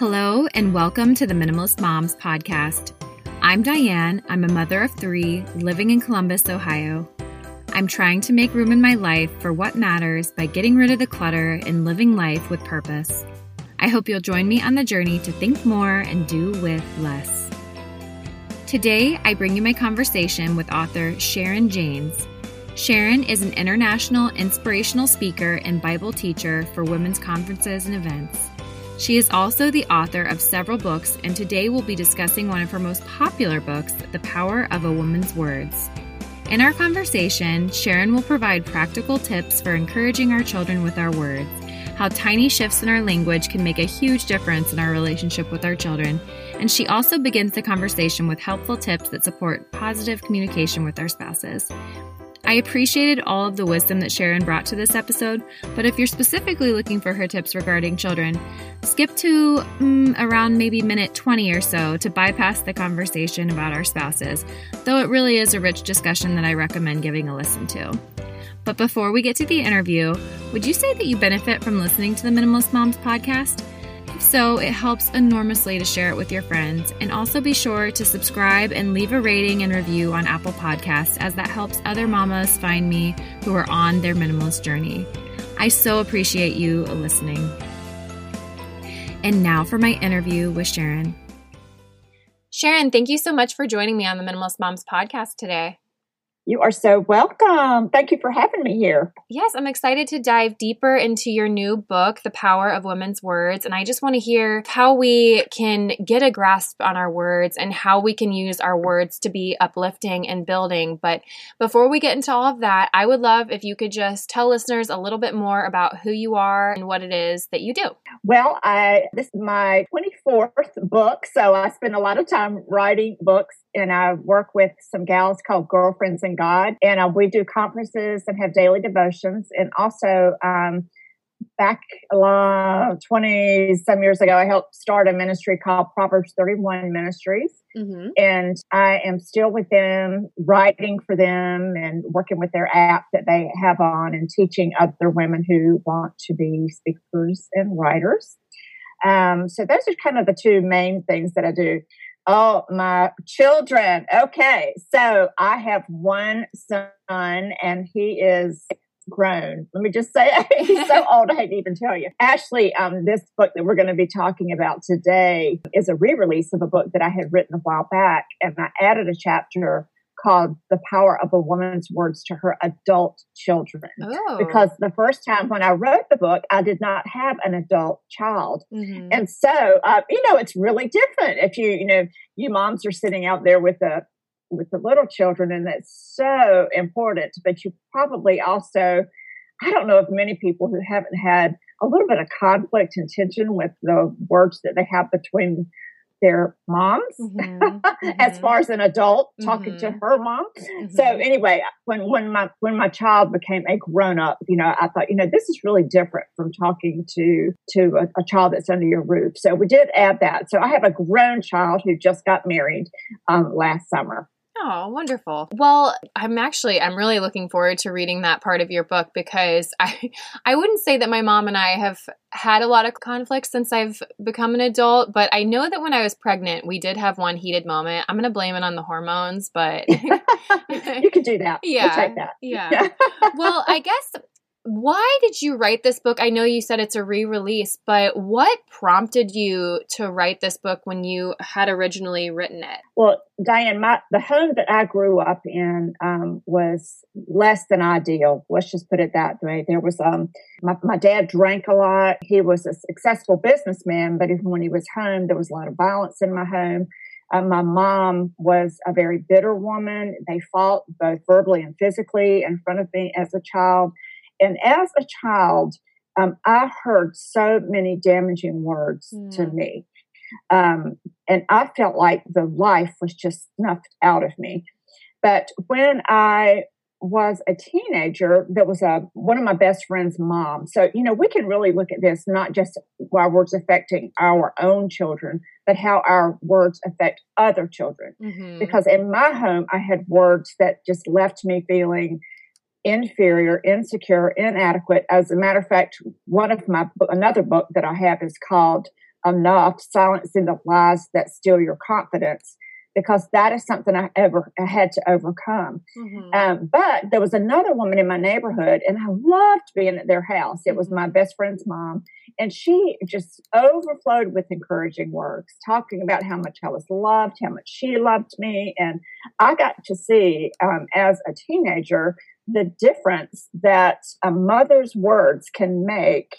Hello, and welcome to the Minimalist Moms podcast. I'm Diane. I'm a mother of three living in Columbus, Ohio. I'm trying to make room in my life for what matters by getting rid of the clutter and living life with purpose. I hope you'll join me on the journey to think more and do with less. Today, I bring you my conversation with author Sharon Jaynes. Sharon is an international inspirational speaker and Bible teacher for women's conferences and events. She is also the author of several books, and today we'll be discussing one of her most popular books, The Power of a Woman's Words. In our conversation, Sharon will provide practical tips for encouraging our children with our words, how tiny shifts in our language can make a huge difference in our relationship with our children, and she also begins the conversation with helpful tips that support positive communication with our spouses. I appreciated all of the wisdom that Sharon brought to this episode, but if you're specifically looking for her tips regarding children, skip to mm, around maybe minute 20 or so to bypass the conversation about our spouses, though it really is a rich discussion that I recommend giving a listen to. But before we get to the interview, would you say that you benefit from listening to the Minimalist Moms podcast? So, it helps enormously to share it with your friends. And also be sure to subscribe and leave a rating and review on Apple Podcasts, as that helps other mamas find me who are on their minimalist journey. I so appreciate you listening. And now for my interview with Sharon. Sharon, thank you so much for joining me on the Minimalist Moms podcast today. You are so welcome. Thank you for having me here. Yes, I'm excited to dive deeper into your new book, The Power of Women's Words. And I just want to hear how we can get a grasp on our words and how we can use our words to be uplifting and building. But before we get into all of that, I would love if you could just tell listeners a little bit more about who you are and what it is that you do. Well, I this is my 24th book, so I spend a lot of time writing books and I work with some gals called Girlfriends in God, and uh, we do conferences and have daily devotions. And also, um, back uh, 20 some years ago, I helped start a ministry called Proverbs 31 Ministries. Mm-hmm. And I am still with them, writing for them and working with their app that they have on and teaching other women who want to be speakers and writers. Um, so those are kind of the two main things that I do. Oh, my children. Okay. So I have one son and he is grown. Let me just say he's so old I hate to even tell you. Actually, um, this book that we're going to be talking about today is a re-release of a book that I had written a while back, and I added a chapter called The Power of a Woman's Words to Her Adult Children. Oh. Because the first time when I wrote the book, I did not have an adult child. Mm-hmm. And so, uh, you know, it's really different if you, you know, you moms are sitting out there with the with the little children and that's so important but you probably also i don't know of many people who haven't had a little bit of conflict and tension with the words that they have between their moms mm-hmm, mm-hmm. as far as an adult talking mm-hmm. to her mom so mm-hmm. anyway when when my when my child became a grown up you know i thought you know this is really different from talking to to a, a, child that's under your roof so we did add that so i have a grown child who just got married um, last summer Oh, wonderful. Well, I'm actually I'm really looking forward to reading that part of your book because I I wouldn't say that my mom and I have had a lot of conflict since I've become an adult, but I know that when I was pregnant, we did have one heated moment. I'm going to blame it on the hormones, but you can do that. Yeah. We'll that. Yeah. well, I guess why did you write this book? I know you said it's a re release, but what prompted you to write this book when you had originally written it? Well, Diane, my, the home that I grew up in um, was less than ideal. Let's just put it that way. There was, um, my, my dad drank a lot. He was a successful businessman, but even when he was home, there was a lot of violence in my home. Uh, my mom was a very bitter woman. They fought both verbally and physically in front of me as a child. And as a child, um, I heard so many damaging words mm. to me. Um, and I felt like the life was just snuffed out of me. But when I was a teenager, that was a one of my best friend's mom. So you know, we can really look at this not just our words affecting our own children, but how our words affect other children. Mm-hmm. Because in my home, I had words that just left me feeling inferior, insecure, inadequate. As a matter of fact, one of my another book that I have is called enough silencing the lies that steal your confidence because that is something I ever I had to overcome. Mm-hmm. Um, but there was another woman in my neighborhood, and I loved being at their house. It was my mm-hmm. best friend's mom, and she just overflowed with encouraging words, talking about how much I was loved, how much she loved me, and I got to see um, as a teenager the difference that a mother's words can make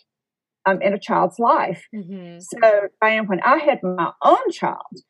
um, in a child's life. Mm-hmm. So, Diane, when I had my own child,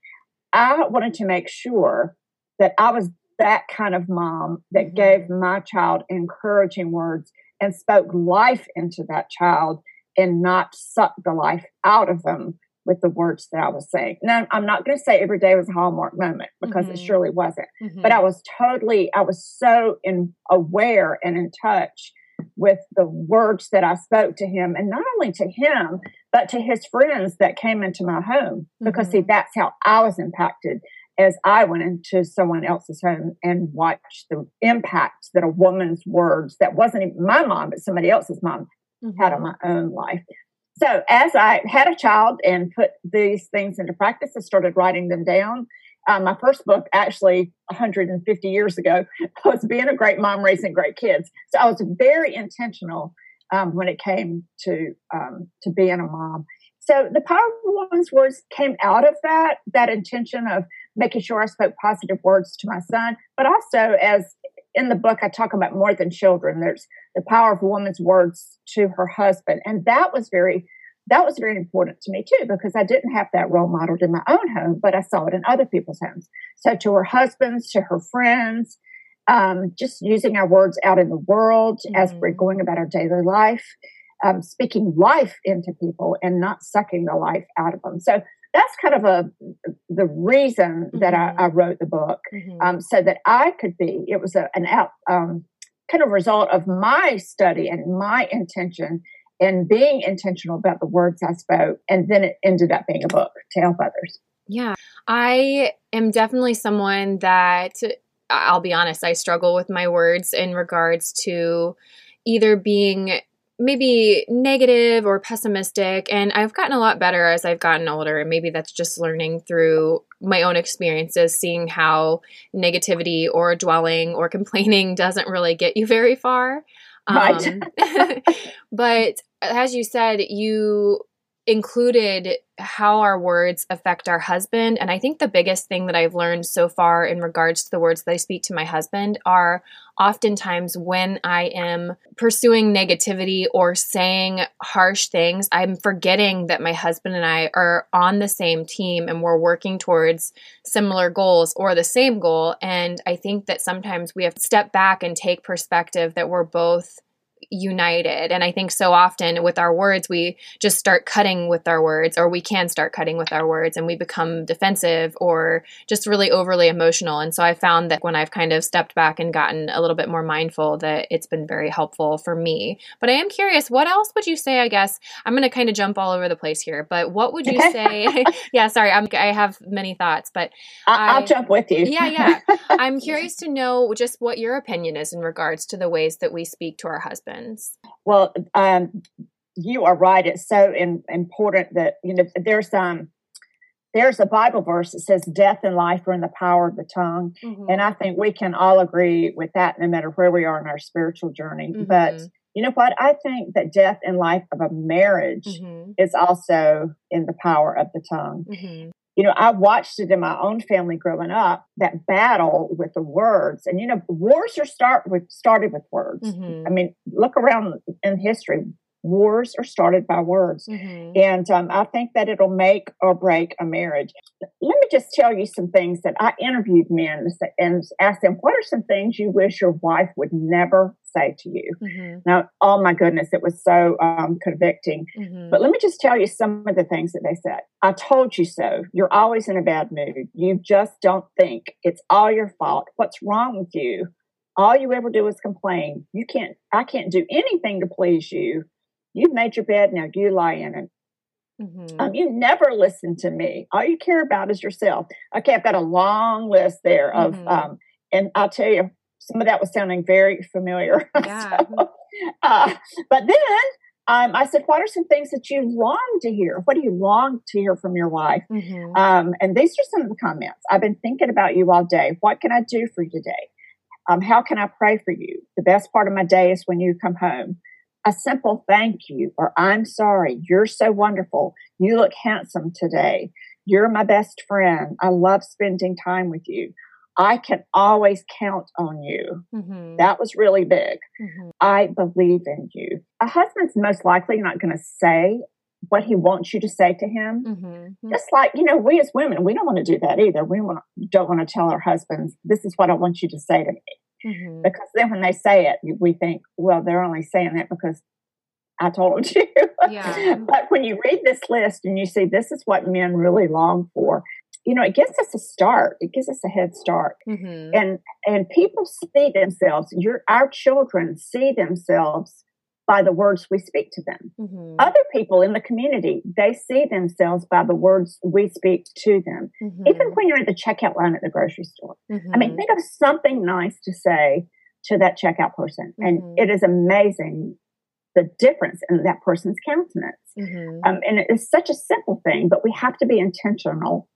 I wanted to make sure that I was that kind of mom that mm-hmm. gave my child encouraging words and spoke life into that child and not suck the life out of them with the words that I was saying. Now, I'm not going to say every day was a hallmark moment because mm-hmm. it surely wasn't, mm-hmm. but I was totally, I was so in, aware and in touch with the words that I spoke to him, and not only to him, but to his friends that came into my home. Because, mm-hmm. see, that's how I was impacted as I went into someone else's home and watched the impact that a woman's words, that wasn't even my mom, but somebody else's mom, mm-hmm. had on my own life. So, as I had a child and put these things into practice, I started writing them down. Um, my first book, actually 150 years ago, was Being a Great Mom Raising Great Kids. So I was very intentional um, when it came to um, to being a mom. So the powerful woman's words came out of that that intention of making sure I spoke positive words to my son, but also as in the book I talk about more than children. There's the power of a woman's words to her husband, and that was very that was very important to me too because I didn't have that role modeled in my own home, but I saw it in other people's homes. So to her husbands, to her friends, um, just using our words out in the world mm-hmm. as we're going about our daily life, um, speaking life into people and not sucking the life out of them. So that's kind of a the reason mm-hmm. that I, I, mm-hmm. wrote the book, mm-hmm. um, so that I could be. It was a, an out um, kind of result of my study and my intention and being intentional about the words I spoke. And then it ended up being a book to help others. Yeah. I am definitely someone that I'll be honest, I struggle with my words in regards to either being maybe negative or pessimistic. And I've gotten a lot better as I've gotten older. And maybe that's just learning through my own experiences, seeing how negativity or dwelling or complaining doesn't really get you very far. Right. Um, but as you said, you included how our words affect our husband. And I think the biggest thing that I've learned so far in regards to the words that I speak to my husband are oftentimes when I am pursuing negativity or saying harsh things, I'm forgetting that my husband and I are on the same team and we're working towards similar goals or the same goal. And I think that sometimes we have to step back and take perspective that we're both united. And I think so often with our words, we just start cutting with our words, or we can start cutting with our words, and we become defensive or just really overly emotional. And so I found that when I've kind of stepped back and gotten a little bit more mindful, that it's been very helpful for me. But I am curious, what else would you say? I guess I'm going to kind of jump all over the place here, but what would you say? yeah, sorry, I'm, i have many thoughts, but I'll, I'll jump with you. yeah, yeah. I'm curious to know just what your opinion is in regards to the ways that we speak to our husband happens? Well, um, you are right. It's so in, important that you know there's um there's a Bible verse that says death and life are in the power of the tongue, mm-hmm. and I think we can all agree with that, no matter where we are in our spiritual journey. Mm-hmm. But you know what? I think that death and life of a marriage mm-hmm. is also in the power of the tongue. You know, I watched it in my own family growing up, that battle with the words. And, you know, wars are start with started with words. Mm-hmm. I mean, look around in history wars are started by words. Mm-hmm. And um, I think that it'll make or break a marriage. Let me just tell you some things that I interviewed men and asked them, what are some things you wish your wife would never say to you? Mm-hmm. Now, oh my goodness, it was so um, convicting. Mm-hmm. But let me just tell you some of the things that they said. I told you so. You're always in a bad mood. You just don't think. It's all your fault. What's wrong with you? All you ever do is complain. You can't, I can't do anything to please you. You've made your bed, now you lie in it. Mm-hmm. Um, you never listen to me. All you care about is yourself. Okay, I've got a long list there of, mm-hmm. um, and I'll tell you, some of that was sounding very familiar. Yeah. so, uh, but then um, I said, What are some things that you long to hear? What do you long to hear from your wife? Mm-hmm. Um, and these are some of the comments. I've been thinking about you all day. What can I do for you today? Um, how can I pray for you? The best part of my day is when you come home. A simple thank you or I'm sorry. You're so wonderful. You look handsome today. You're my best friend. I love spending time with you. I can always count on you. Mm-hmm. That was really big. Mm-hmm. I believe in you. A husband's most likely not going to say what he wants you to say to him. Mm-hmm. Just like, you know, we as women, we don't want to do that either. We want, don't want to tell our husbands, this is what I want you to say to me. Mm-hmm. Because then when they say it, we think, well, they're only saying that because I told you. Yeah. but when you read this list and you see this is what men really long for, you know, it gives us a start. It gives us a head start. Mm-hmm. And and people see themselves, your our children see themselves by the words we speak to them. Mm-hmm. Other people in the community, they see themselves by the words we speak to them. Mm-hmm. Even when you're at the checkout line at the grocery store. I mean, mm-hmm. think of something nice to say to that checkout person. And mm-hmm. it is amazing the difference in that person's countenance. Mm-hmm. Um, and it is such a simple thing, but we have to be intentional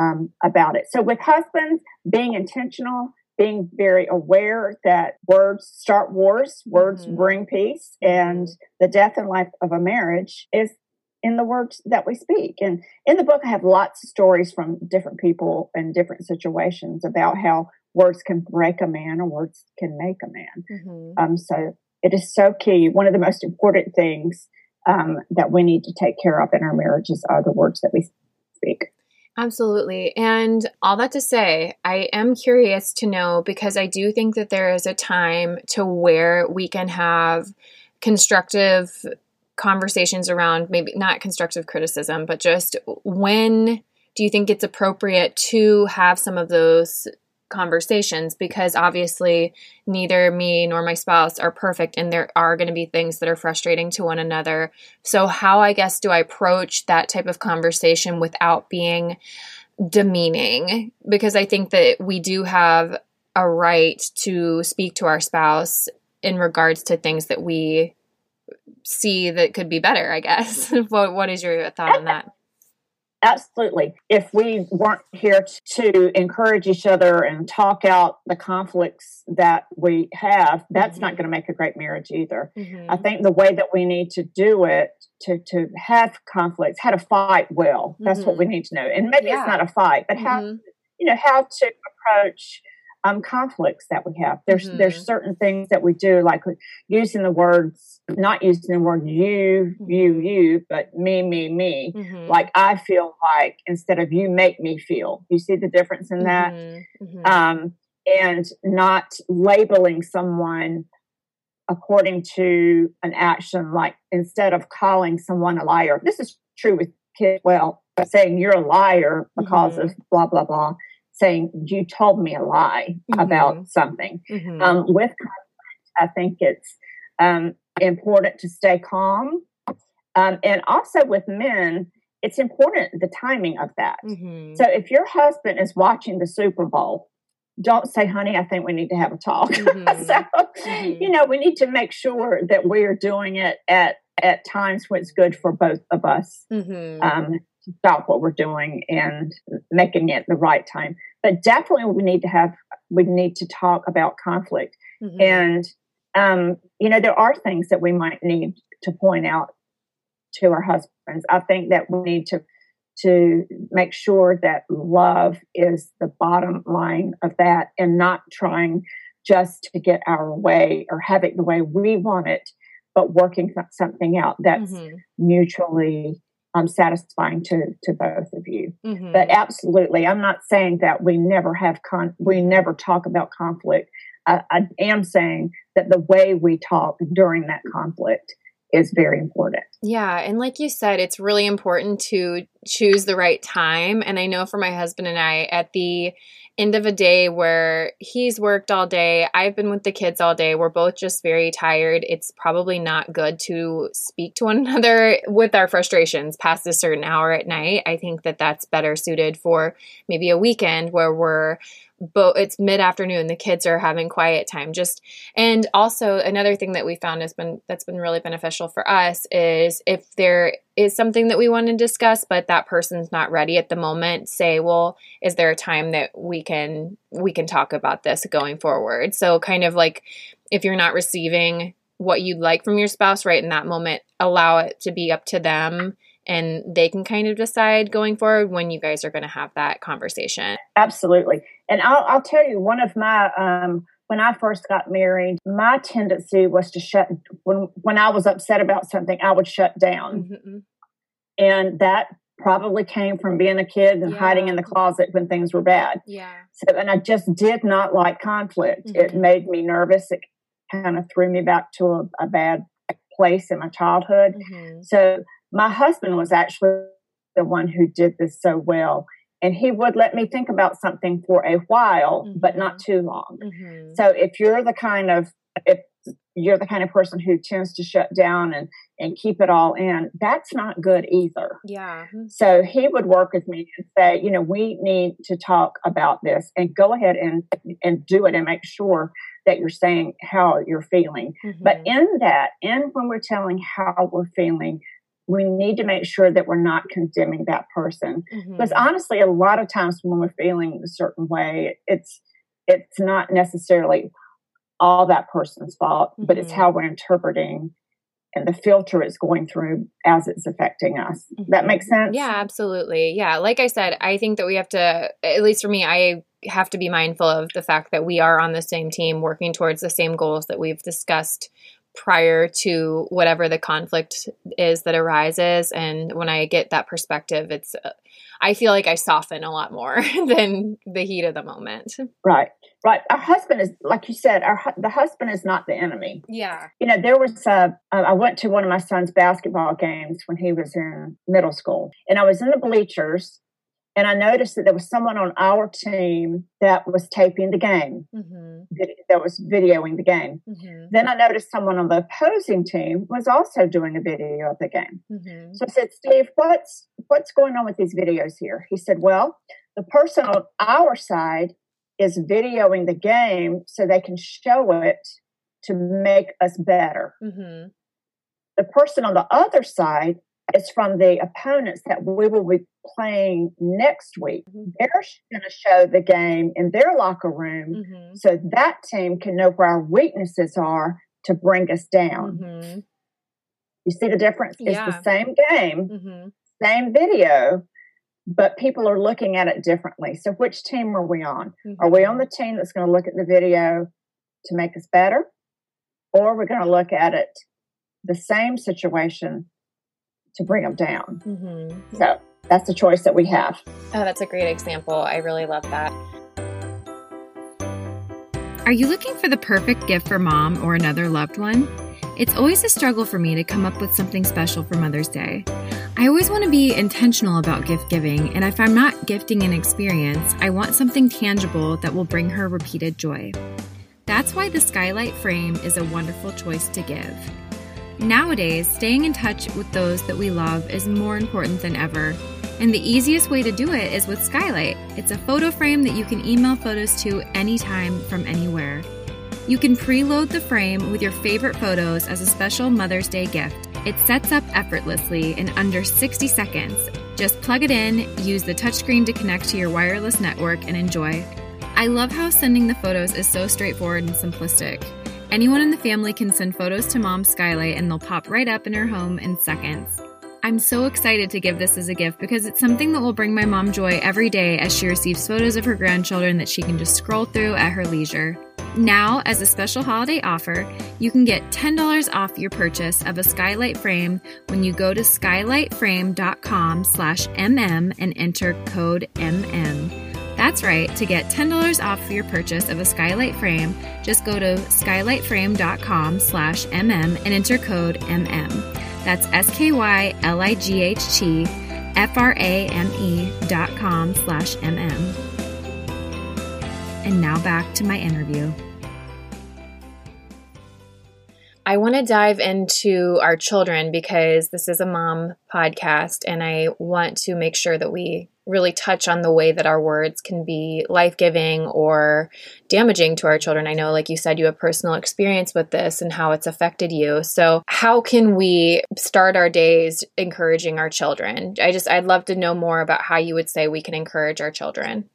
um, about it. So with husbands, being intentional, being very aware that words start wars, words mm-hmm. bring peace, and the death and life of a marriage is in the words that we speak. And in the book, I have lots of stories from different people and different situations about how words can break a man or words can make a man. Mm-hmm. Um, so it is so key. One of the most important things um, that we need to take care of in our marriages are the words that we speak. Absolutely. And all that to say, I am curious to know because I do think that there is a time to where we can have constructive conversations around maybe not constructive criticism, but just when do you think it's appropriate to have some of those conversations because obviously neither me nor my spouse are perfect and there are going to be things that are frustrating to one another. So, how I guess do I approach that type of conversation without being demeaning? Because I think that we do have a right to speak to our spouse in regards to things that we see that could be better, I guess. what what is your thought on that? Absolutely. If we weren't here to encourage each other and talk out the conflicts that we have, that's mm-hmm. not going to make a great marriage either. Mm-hmm. I think the way that we need to do it to to have conflicts, how to fight well, that's mm-hmm. what we mm-hmm. need to know. And maybe yeah. it's not a fight, but how mm-hmm. you know how to approach um, conflicts that we have. There's mm-hmm. there's certain things that we do, like using the words, not using the word you, you, mm-hmm. you, but me, me, me. Mm-hmm. Like I feel like instead of you make me feel. You see the difference in that, mm-hmm. Mm-hmm. um, and not labeling someone according to an action. Like instead of calling someone a liar, this is true with kids. Well, saying you're a liar because of mm-hmm. blah blah blah saying you told me a lie mm-hmm. about something. Mm-hmm. Um, with conflict, I think it's um, important to stay calm, um, and also with men, it's important the timing of that. Mm-hmm. So if your husband is watching the Super Bowl. Don't say, honey, I think we need to have a talk. Mm-hmm. so, mm-hmm. you know, we need to make sure that we are doing it at at times when it's good for both of us. Mm-hmm. Um, stop what we're doing and making it the right time. But definitely, we need to have we need to talk about conflict, mm-hmm. and um, you know there are things that we might need to point out to our husbands. I think that we need to to make sure that love is the bottom line of that, and not trying just to get our way or have it the way we want it, but working something out that's mm-hmm. mutually um, satisfying to to both of you. Mm-hmm. But absolutely, I'm not saying that we never have con we never talk about conflict. I, I am saying that the way we talk during that conflict is very important. Yeah. And like you said, it's really important to choose the right time. And I know for my husband and I, at the end of a day where he's worked all day, I've been with the kids all day, we're both just very tired. It's probably not good to speak to one another with our frustrations past a certain hour at night. I think that that's better suited for maybe a weekend where we're but it's mid-afternoon the kids are having quiet time just and also another thing that we found has been that's been really beneficial for us is if there is something that we want to discuss but that person's not ready at the moment say well is there a time that we can we can talk about this going forward so kind of like if you're not receiving what you'd like from your spouse right in that moment allow it to be up to them and they can kind of decide going forward when you guys are going to have that conversation. Absolutely. And I'll, I'll tell you, one of my, um, when I first got married, my tendency was to shut, when, when I was upset about something, I would shut down. Mm-hmm. And that probably came from being a kid and yeah. hiding in the closet when things were bad. Yeah. So, and I just did not like conflict. Mm-hmm. It made me nervous. It kind of threw me back to a, a bad place in my childhood. Mm-hmm. So my husband was actually the one who did this so well. And he would let me think about something for a while, mm-hmm. but not mm-hmm. too long. Mm-hmm. So if you're the kind of, if you're the kind of person who tends to shut down and, and keep it all in, that's not good either. Yeah. So he would work with me and say, you know, we need to talk about this and go ahead and, and do it and make sure that you're saying how you're feeling. Mm-hmm. But in that, in when we're telling how we're feeling, we need to make sure that we're not condemning that person mm-hmm. because honestly a lot of times when we're feeling a certain way it's it's not necessarily all that person's fault mm-hmm. but it's mm-hmm. how we're interpreting and the filter is going through as it's affecting us mm-hmm. that makes sense yeah absolutely yeah like i said i think that we have to at least for me i have to be mindful of the fact that we are on the same team working towards the same goals that we've discussed prior to whatever the conflict is that arises. And when i get that perspective it's uh, i feel like i soften a lot more than the heat of the moment. Right right. Our husband is like you said our the husband is not the enemy. Yeah. You know there was a, I went to one of my son's basketball games when he was in middle school and i was in the bleachers and I noticed that there was someone on our team that was taping the game, mm-hmm. that was videoing the game. Mm-hmm. Then I noticed someone on the opposing team was also doing a video of the game. Mm-hmm. So I said, Steve, what's what's going on with these videos here? He said, Well, the person on our side is videoing the game so they can show it to make us better. Mm-hmm. The person on the other side is from the opponents that we will be playing next week. Mm-hmm. They're going to show the game in their locker room mm-hmm. so that team can know where our weaknesses are to bring us down. Mm-hmm. You see the difference? Yeah. It's the same game, mm-hmm. same video, but people are looking at it differently. So, which team are we on? Are we on mm-hmm. the team that's going to look at the video to make us better? Or we're going to look at it, the same situation to bring them down. Mm-hmm. So that's the choice that we have. Oh, that's a great example. I really love that. Are you looking for the perfect gift for mom or another loved one? It's always a struggle for me to come up with something special for Mother's Day. I always want to be intentional about gift giving, and if I'm not gifting an experience, I want something tangible that will bring her repeated joy. That's why the skylight frame is a wonderful choice to give. Nowadays, staying in touch with those that we love is more important than ever. And the easiest way to do it is with Skylight. It's a photo frame that you can email photos to anytime from anywhere. You can preload the frame with your favorite photos as a special Mother's Day gift. It sets up effortlessly in under 60 seconds. Just plug it in, use the touchscreen to connect to your wireless network, and enjoy. I love how sending the photos is so straightforward and simplistic. Anyone in the family can send photos to mom skylight and they'll pop right up in her home in seconds. I'm so excited to give this as a gift because it's something that will bring my mom joy every day as she receives photos of her grandchildren that she can just scroll through at her leisure. Now, as a special holiday offer, you can get $10 off your purchase of a skylight frame when you go to skylightframe.com/mm and enter code MM. That's right, to get $10 off for your purchase of a skylight frame, just go to skylightframe.com slash mm and enter code MM. That's S-K-Y-L-I-G-H-T F-R-A-M-E dot com slash mm. And now back to my interview. I want to dive into our children because this is a mom podcast and I want to make sure that we really touch on the way that our words can be life giving or damaging to our children. I know, like you said, you have personal experience with this and how it's affected you. So, how can we start our days encouraging our children? I just, I'd love to know more about how you would say we can encourage our children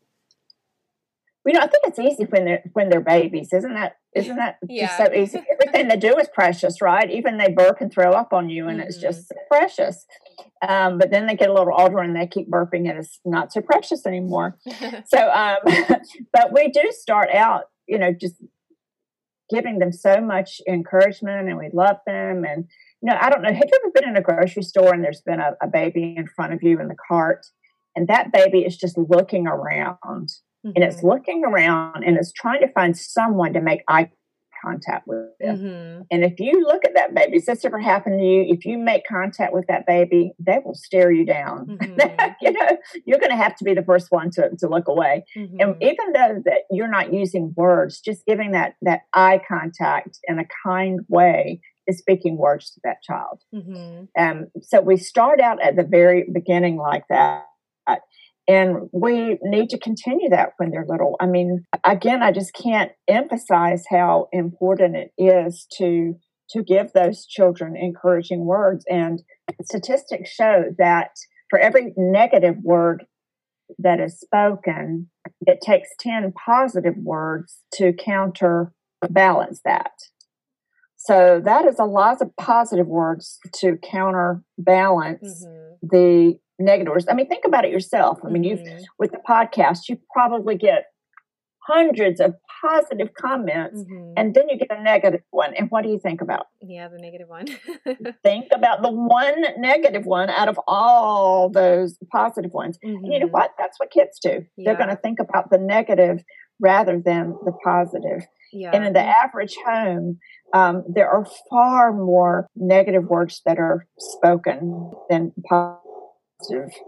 you know, I think it's easy when they're when they're babies, isn't that? Isn't that yeah. just so easy? Everything they do is precious, right? Even they burp and throw up on you, and mm-hmm. it's just precious. Um, but then they get a little older and they keep burping, and it's not so precious anymore. so, um, but we do start out, you know, just giving them so much encouragement, and we love them, and you know, I don't know. Have you ever been in a grocery store and there's been a, a baby in front of you in the cart, and that baby is just looking around mm-hmm. and it's mm-hmm. looking around and it's trying to find someone to make eye contact with Mm-hmm. And if you look at that baby, does this ever happen to you? If you make contact with that baby, they will stare you down. Mm-hmm. you know, you're going to have to be the first one to, to look away. And mm-hmm. even though that you're not using words, just giving that that eye contact in a kind way is speaking words to that child. Mm-hmm. Um, so we start out at the very beginning like that. And we need to continue that when they're little. I mean, again, I just can't emphasize how important it is to to give those children encouraging words. And statistics show that for every negative word that is spoken, it takes 10 positive words to counterbalance that. So that is a lot of positive words to counterbalance mm-hmm. the negatives. I mean, think about it yourself. I mean, you've mm-hmm. with the podcast, you probably get hundreds of positive comments mm-hmm. and then you get a negative one. And what do you think about? Yeah, the negative one. think about the one negative one out of all those positive ones. Mm-hmm. you know mm-hmm. what? That's what kids do. Yeah. They're going to think about the negative rather than the positive. Yeah. And in the average home, um, there are far more negative words that are spoken than positive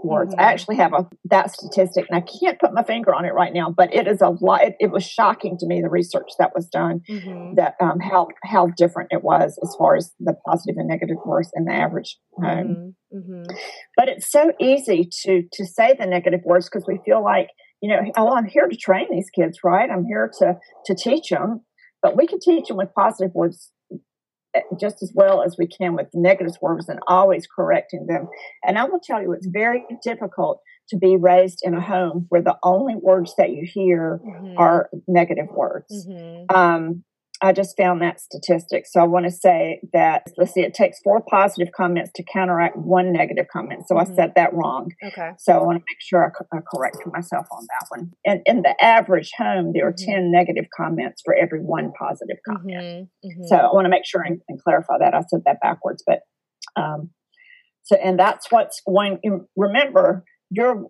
words. Mm-hmm. I actually have a that statistic, and I can't put my finger on it right now, but it is a lot. It, it was shocking to me the research that was done mm-hmm. that um, how how different it was as far as the positive and negative words in the average home. Mm-hmm. mm-hmm. But it's so easy to to say the negative words because we feel like you know, oh, I'm here to train these kids, right? I'm here to to teach them, but we can teach them with positive words just as well as we can with negative words and always correcting them. And I will tell you, it's very difficult to be raised in a home where the only words that you hear mm-hmm. are negative words. Mm-hmm. Um, I just found that statistic. So I want to say that, let's see, it takes four positive comments to counteract one negative comment. So mm-hmm. I said that wrong. Okay. So I want to make sure I, I correct myself on that one. And in the average home, there are mm-hmm. 10 negative comments for every one positive comment. Mm-hmm. mm-hmm. So I want to make sure and, and, clarify that. I said that backwards. But, um, so, and that's what's going, remember, your,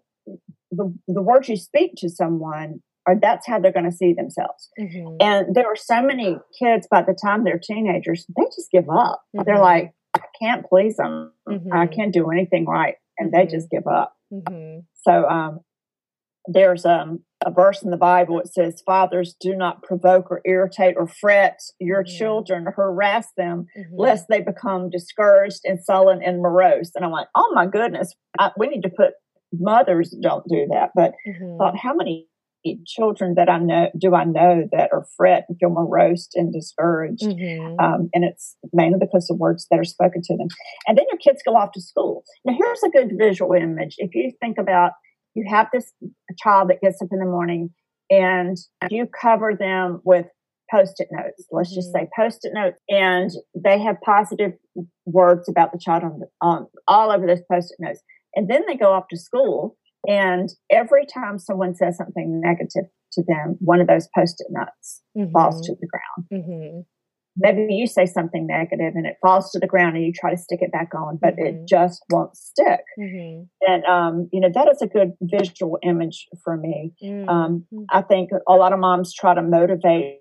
the, the words you speak to someone or that's how they're going to see themselves. Mm-hmm. And there are so many kids by the time they're teenagers, they just give up. Mm-hmm. They're like, I can't please them. Mm-hmm. I can't do anything right. And they just give up. Mm-hmm. So, um, there's um, a verse in the Bible. It says, Fathers, do not provoke or irritate or fret your mm-hmm. children or harass them, mm-hmm. lest they become discouraged and sullen and morose. And I'm like, oh my goodness, I, we need to put mothers don't do that. But mm-hmm. thought, how many children that I know do I know that are fret and feel morose and discouraged, mm-hmm. um, and it's mainly because of words that are spoken to them. And then your kids go off to school. Now, here's a good visual image. If you think about, you have this child that gets up in the morning, and you cover them with post-it notes. Let's just mm-hmm. say post-it notes, and they have positive words about the child on, on all over those post-it notes. And then they go off to school and every time someone says something negative to them, one of those post it notes mm-hmm. falls to the ground. Mm-hmm. Maybe you say something negative and it falls to the ground and you try to stick it back on, but mm-hmm. it just won't stick. Mm-hmm. And, um, you know, that is a good visual image for me. Um, mm-hmm. I think a lot of moms try to motivate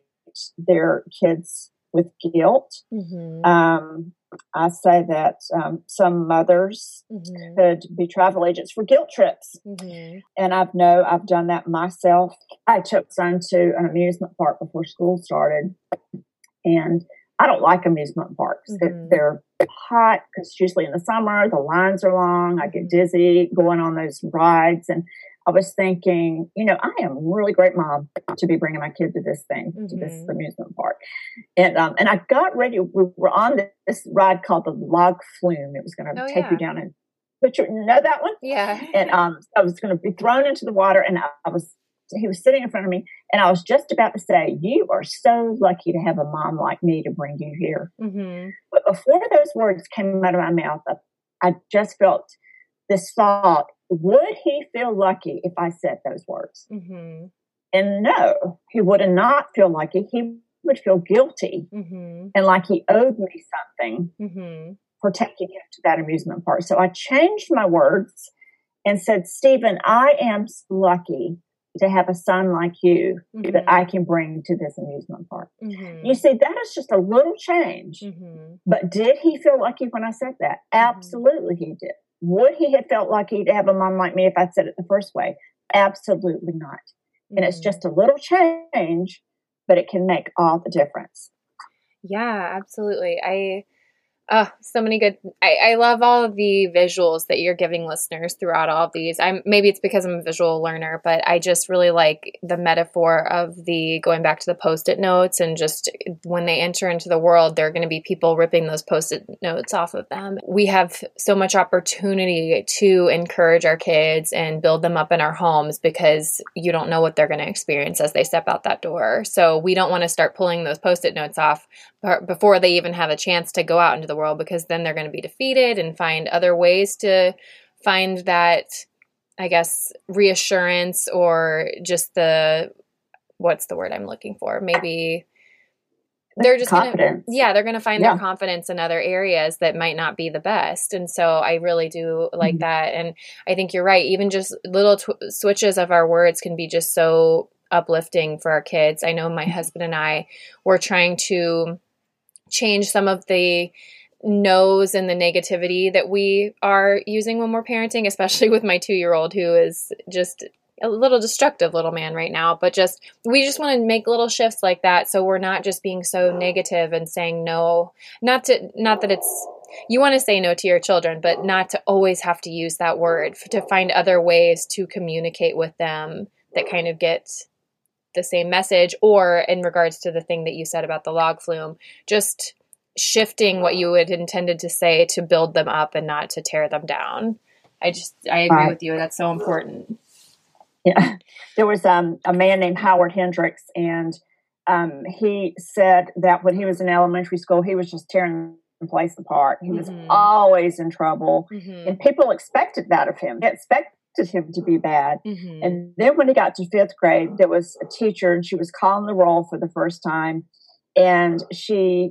their kids with guilt. Mm-hmm. Um, I say that um, some mothers mm-hmm. could be travel agents for guilt trips, mm-hmm. and I've know I've done that myself. I took son to an amusement park before school started, and I don't like amusement parks. Mm-hmm. They're, hot because usually in the summer the lines are long. I get mm-hmm. dizzy going on those rides, and I was thinking, you know, I am a really great mom to be bringing my kid to this thing, mm-hmm. to this mm-hmm. amusement park, and um, and I got ready. We were on this ride called the Log Flume. It was going to oh, take yeah. you down and but you know that one, yeah. And um, I was going to be thrown into the water, and I, I was he was sitting in front of me, and I was just about to say, "You are so lucky to have a mom like me to bring you here." Mm-hmm. But before those words came out of my mouth, I, I just felt this thought: Would he feel lucky if I said those words? Mm-hmm. And no, he would not feel lucky. He would feel guilty mm-hmm. and like he owed me something mm-hmm. for taking him to that amusement park. So I changed my words and said, Stephen, I am lucky to have a son like you mm-hmm. that I can bring to this amusement park. Mm-hmm. You see, that is just a little change. Mm-hmm. But did he feel lucky when I said that? Mm-hmm. Absolutely, he did. Would he have felt lucky to have a mom like me if I'd said it the first way? Absolutely not. And it's mm-hmm. just a little change, but it can make all the difference. Yeah, absolutely. I Oh, so many good. I, I love all of the visuals that you're giving listeners throughout all of these. I'm maybe it's because I'm a visual learner, but I just really like the metaphor of the going back to the post-it notes and just when they enter into the world, there are going to be people ripping those post-it notes off of them. We have so much opportunity to encourage our kids and build them up in our homes because you don't know what they're going to experience as they step out that door. So we don't want to start pulling those post-it notes off before they even have a chance to go out into the world because then they're going to be defeated and find other ways to find that i guess reassurance or just the what's the word i'm looking for maybe they're just gonna yeah they're gonna find yeah. their confidence in other areas that might not be the best and so i really do like mm-hmm. that and i think you're right even just little tw- switches of our words can be just so uplifting for our kids i know my mm-hmm. husband and i were trying to change some of the no's and the negativity that we are using when we're parenting, especially with my two year old who is just a little destructive little man right now. But just, we just want to make little shifts like that so we're not just being so negative and saying no. Not to, not that it's, you want to say no to your children, but not to always have to use that word, to find other ways to communicate with them that kind of get the same message or in regards to the thing that you said about the log flume just shifting what you had intended to say to build them up and not to tear them down i just i agree right. with you that's so important yeah there was um, a man named howard hendricks and um, he said that when he was in elementary school he was just tearing the place apart he was mm-hmm. always in trouble mm-hmm. and people expected that of him they expect expected him to be bad. Mm-hmm. And then when he got to fifth grade, there was a teacher and she was calling the roll for the first time. And she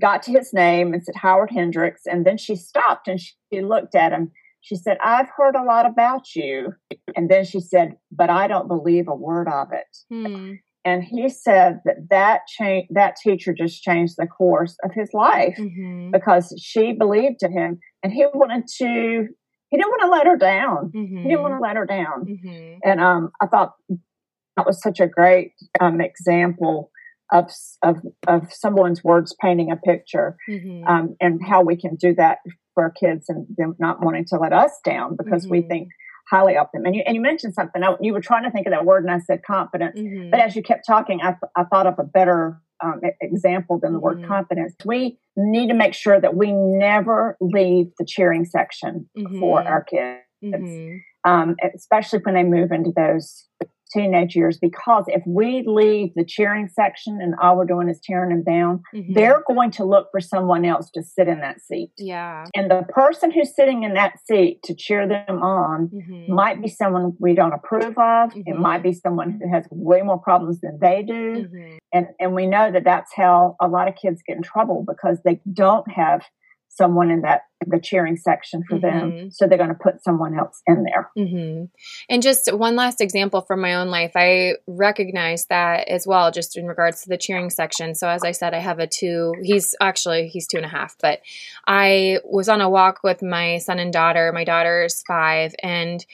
got to his name and said, Howard Hendricks. And then she stopped and she looked at him. She said, I've heard a lot about you. And then she said, But I don't believe a word of it. Hmm. And he said that that, cha- that teacher just changed the course of his life mm-hmm. because she believed in him and he wanted to he didn't want to let her down. Mm-hmm. He didn't want to mm-hmm. let her down. Mm-hmm. And um, I thought that was such a great um, example of, of of someone's words painting a picture, mm-hmm. um, and how we can do that for our kids and them not wanting to let us down because we think mm-hmm. highly of them. And you and you mentioned something. You were trying to think of that word, and I said confidence. Mm-hmm. But as you kept talking, I, I thought of a better um, example than the word mm-hmm. confidence. We need to make sure that we never leave the cheering section mm-hmm. for our kids, mm-hmm. um, especially when they move into those teenage years because if we leave the cheering section and all we're doing is tearing them down, mm-hmm. they're going to look for someone else to sit in that seat. Yeah. And the person who's sitting in that seat to cheer them on mm-hmm. might be someone we don't approve of. Mm-hmm. It might be someone who has way more problems than they do. Mm-hmm. And and we know that that's how a lot of kids get in trouble because they don't have someone in that the cheering section for mm-hmm. them so they're going to put someone else in there. Mm-hmm. and just one last example from my own life. I recognize that as well just in regards to the cheering section. So as i said i have a two he's actually he's two and a half but i was on a walk with my son and daughter. My daughter's five and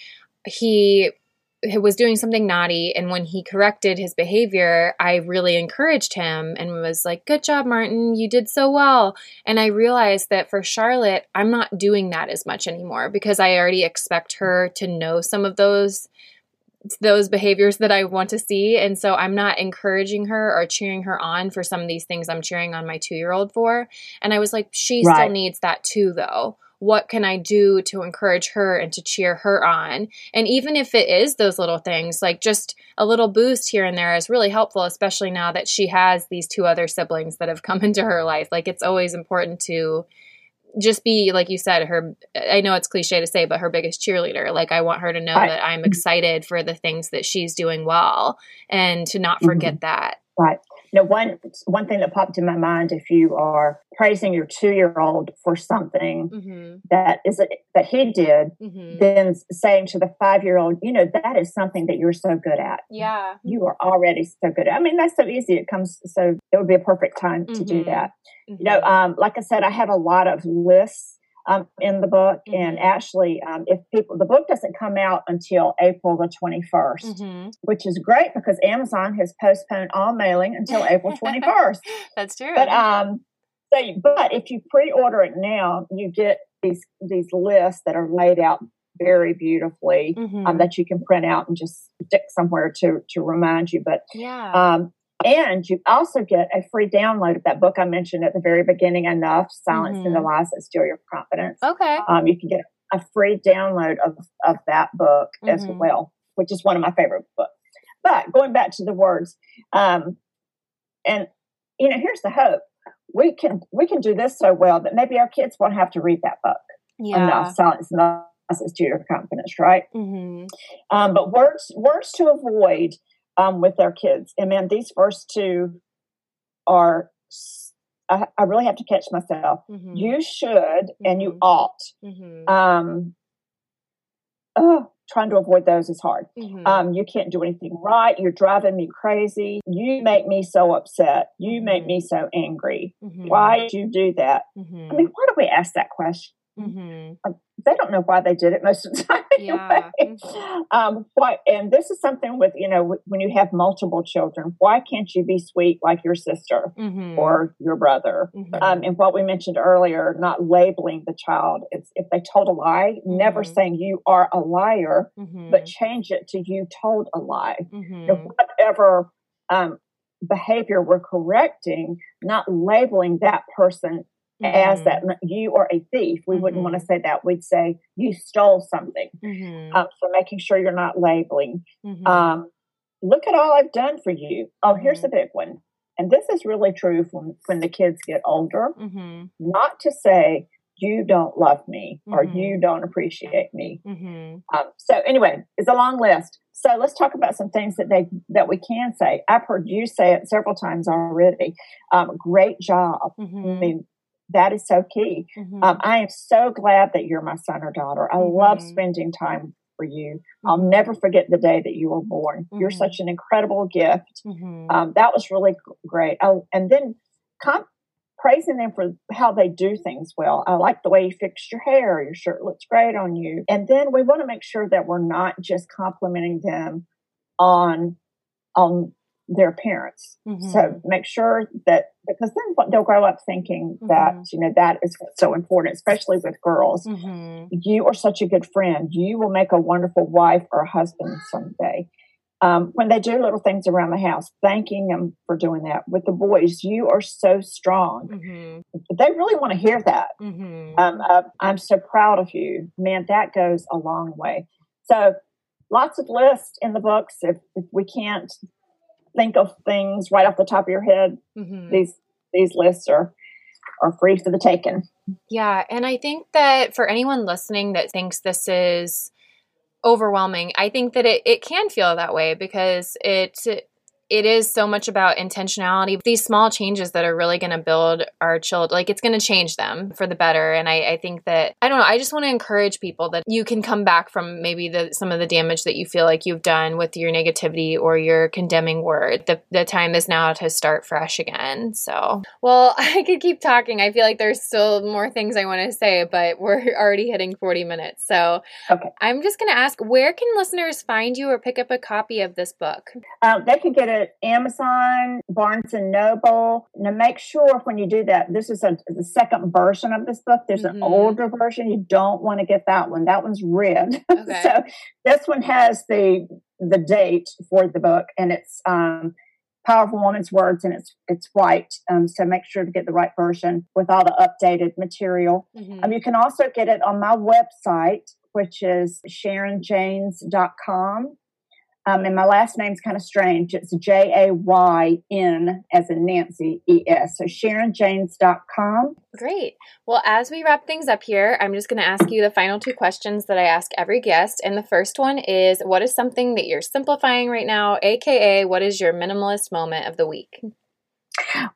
he was doing something naughty and when he corrected his behavior i really encouraged him and was like good job martin. You did so well. And i realized that for charlotte i'm not doing that as much anymore because i already expect her to know some of those those behaviors that i want to see. And so i'm not encouraging her or cheering her on for some of these things i'm cheering on my two year old for. And i was like she right. still needs that too though what can I do to encourage her and to cheer her on? And even if it is those little things, like just a little boost here and there is really helpful, especially now that she has these two other siblings that have come into her life. Like it's always important to just be like you said her i know it's cliche to say but her biggest cheerleader like i want her to know right. that i'm excited for the things that she's doing well and to not forget mm-hmm. that right know, one one thing that popped in my mind: if you are praising your two year old for something mm-hmm. that is a, that he did, mm-hmm. then saying to the five year old, you know, that is something that you're so good at. Yeah, you are already so good. At. I mean, that's so easy. It comes so it would be a perfect time mm-hmm. to do mm-hmm. that. You know, mm-hmm. um, like I said, I have a lot of lists um, in the book. Mm-hmm. And actually, um, if people, the book doesn't come out until April the 21st, mm-hmm. which is great because Amazon has postponed all mailing until April 21st. That's true. But, um, so, but if you pre-order it now, you get these, these lists that are laid out very beautifully um, mm-hmm. um, that you can print out and just stick somewhere to to remind you. But yeah, um, and you also get a free download of that book I mentioned at the very beginning, Enough, Silence mm-hmm. and the Lies That Steal Your Confidence. Okay. Um, you can get a free download of, of that book mm-hmm. as well, which is one of my favorite books. But going back to the words, um, and you know, here's the hope. We can we can do this so well that maybe our kids won't have to read that book. Yeah. Enough, Silencing the Lies to Your Confidence, right? Mm-hmm. Um, but words words to avoid um, with their kids. And man, these first two are, I, I really have to catch myself. Mm-hmm. You should mm-hmm. and you mm-hmm. ought. Mm-hmm. Um, oh, trying to avoid those is hard. Mm-hmm. Um, you can't do anything right. You're driving me crazy. You make me so upset. You make me mm-hmm. so angry. Why did you do that? I mean, why do we ask that question? Um, they don't know why they did it most of the time. Anyway. Yeah. Mm-hmm. Um, why? And this is something with you know when you have multiple children, why can't you be sweet like your sister mm-hmm. or your brother? Mm-hmm. Um, and what we mentioned earlier, not labeling the child. It's if they told a lie, never mm-hmm. saying you are a liar, mm-hmm. but change it to you told a lie. Mm-hmm. whatever um, behavior we're correcting, not labeling that person mm-hmm. as that you are a thief. We mm-hmm. wouldn't want to say that. We'd say you stole something. Mm-hmm. Um, so making sure you're not labeling. Mm-hmm. Um, look at all I've done for you. Oh, here's the mm-hmm. big one. And this is really true when, when the kids get older. Mm-hmm. Not to say, you don't love me or you don't appreciate me. Um, so anyway, it's a long list. So let's talk about some things that they that we can say. I've heard you say it several times already. Um, great job. Mm-hmm. I mean, that is so key. Mm-hmm. Um, I am so glad that you're my son or daughter. I mm-hmm. love spending time for you. Mm-hmm. I'll never forget the day that you were born. You're mm-hmm. such an incredible gift. Mm-hmm. Um, that was really great. Oh, and then comp- praising them for how they do things well. I like the way you fixed your hair. Your shirt looks great on you. And then we want to make sure that we're not just complimenting them on on their parents. Mm-hmm. So make sure that because then they'll grow up thinking mm-hmm. that you know that is so important, especially with girls. Mm-hmm. You are such a good friend. You will make a wonderful wife or husband someday. Um, when they do little things around the house, thanking them for doing that. With the boys, you are so strong. Mm-hmm. They really want to hear that. Mm-hmm. Um, uh, I'm so proud of you. Man, that goes a long way. So lots of lists in the books. If, if we can't think of things right off the top of your head, mm-hmm. these these lists are are free for the taking. Yeah, and I think that for anyone listening that thinks this is overwhelming, I think that it, it can feel that way because it it is so much about intentionality. These small changes that are really going to build our children, like it's going to change them for the better. And I, I think that, I don't know, I just want to encourage people that you can come back from maybe the, some of the damage that you feel like you've done with your negativity or your condemning word. The, the time is now to start fresh again. So, well, I could keep talking. I feel like there's still more things I want to say, but we're already hitting 40 minutes. So okay. I'm just going to ask where can listeners find you or pick up a copy of this book? Um, they can get it Amazon, Barnes and Noble. Now, make sure when you do that, this is a, the second version of this book. There's mm-hmm. an older version. You don't want to get that one. That one's red. Okay. so this one has the the date for the book, and it's um, powerful woman's words and it's it's white um, so make sure to get the right version with all the updated material mm-hmm. um, you can also get it on my website which is sharonjaynes.com um, and my last name's kind of strange. It's J A Y N as in Nancy E S. So SharonJaynes.com. Great. Well, as we wrap things up here, I'm just going to ask you the final two questions that I ask every guest. And the first one is What is something that you're simplifying right now? AKA, what is your minimalist moment of the week?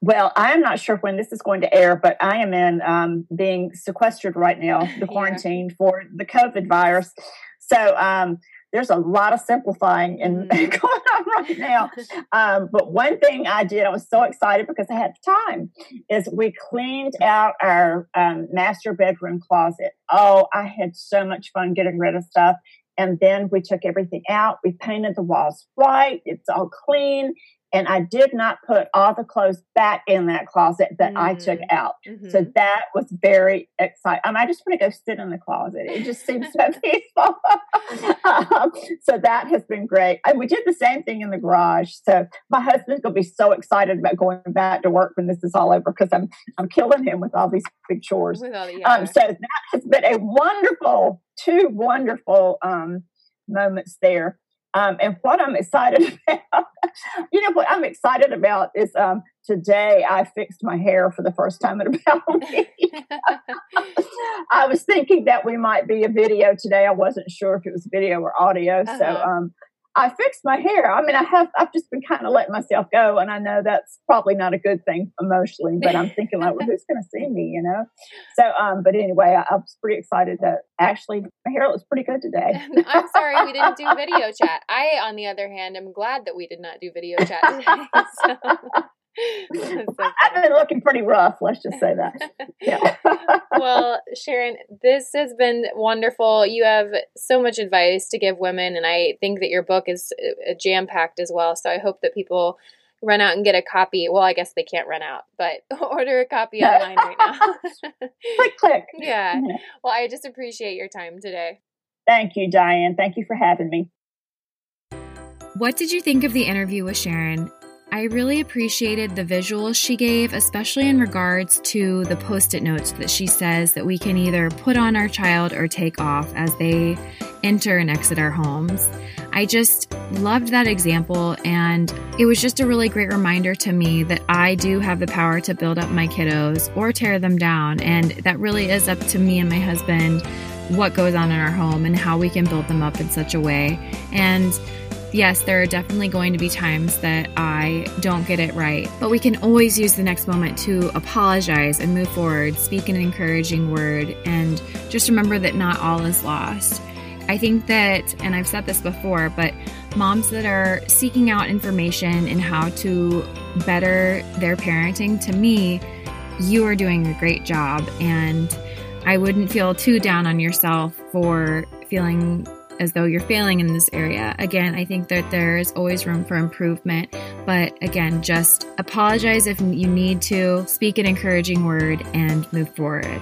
Well, I am not sure when this is going to air, but I am in um, being sequestered right now, the quarantine yeah. for the COVID virus. So, um, there's a lot of simplifying in, mm-hmm. going on right now. Um, but one thing I did, I was so excited because I had time, is we cleaned out our um, master bedroom closet. Oh, I had so much fun getting rid of stuff. And then we took everything out. We painted the walls white. It's all clean and I did not put all the clothes back in that closet that mm. I took mm, out. Mm-hmm. So that was very exciting. I, mean, I just want to go sit in the closet. It just seems so peaceful. um, so that has been great. And we did the same thing in the garage. So my husband's going to be so excited about going back to work when this is all over because I'm I'm killing him with all these big chores. The, yeah. um, so that has been a wonderful, two wonderful um, moments there. Um, and what I'm excited about, you know, what I'm excited about is um, today I fixed my hair for the first time in about a week. I was thinking that we might be a video today. I wasn't sure if it was video or audio. Uh-huh. So um, I fixed my hair. I mean, I have, I've just been kind of letting myself go. And I know that's probably not a good thing emotionally, but I'm thinking like, well, who's going to see me, you know? So, um, but anyway, I, I, was pretty excited that actually my hair looks pretty good today. I'm sorry we didn't do video chat. I, on the other hand, am glad that we did not do video chat today. So. I've been looking pretty rough. Let's just say that. Yeah. well, Sharon, this has been wonderful. You have so much advice to give women, and I think that your book is uh, jam packed as well. So I hope that people run out and get a copy. Well, I guess they can't run out, but order a copy online right now. click, click. Yeah. Well, I just appreciate your time today. Thank you, Diane. Thank you for having me. What did you think of the interview with Sharon? I really appreciated the visuals she gave, especially in regards to the post it notes that she says that we can either put on our child or take off as they enter and exit our homes. I just loved that example, and it was just a really great reminder to me that I do have the power to build up my kiddos or tear them down. And that really is up to me and my husband what goes on in our home and how we can build them up in such a way. And Yes, there are definitely going to be times that I don't get it right, but we can always use the next moment to apologize and move forward, speak an encouraging word, and just remember that not all is lost. I think that, and I've said this before, but moms that are seeking out information in how to better their parenting, to me, you are doing a great job. And I wouldn't feel too down on yourself for feeling as though you're failing in this area. Again, I think that there's always room for improvement, but again, just apologize if you need to, speak an encouraging word, and move forward.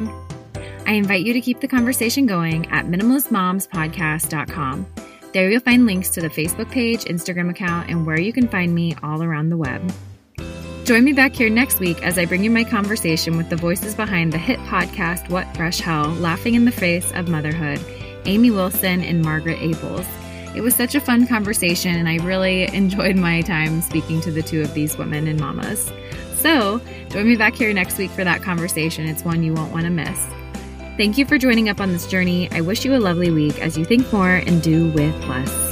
I invite you to keep the conversation going at minimalistmomspodcast.com. There you'll find links to the Facebook page, Instagram account, and where you can find me all around the web. Join me back here next week as I bring you my conversation with the voices behind the hit podcast What Fresh Hell Laughing in the Face of Motherhood Amy Wilson, and Margaret Ables. It was such a fun conversation, and I really enjoyed my time speaking to the two of these women and mamas. So, join me back here next week for that conversation. It's one you won't want to miss. Thank you for joining up on this journey. I wish you a lovely week as you think more and do with less.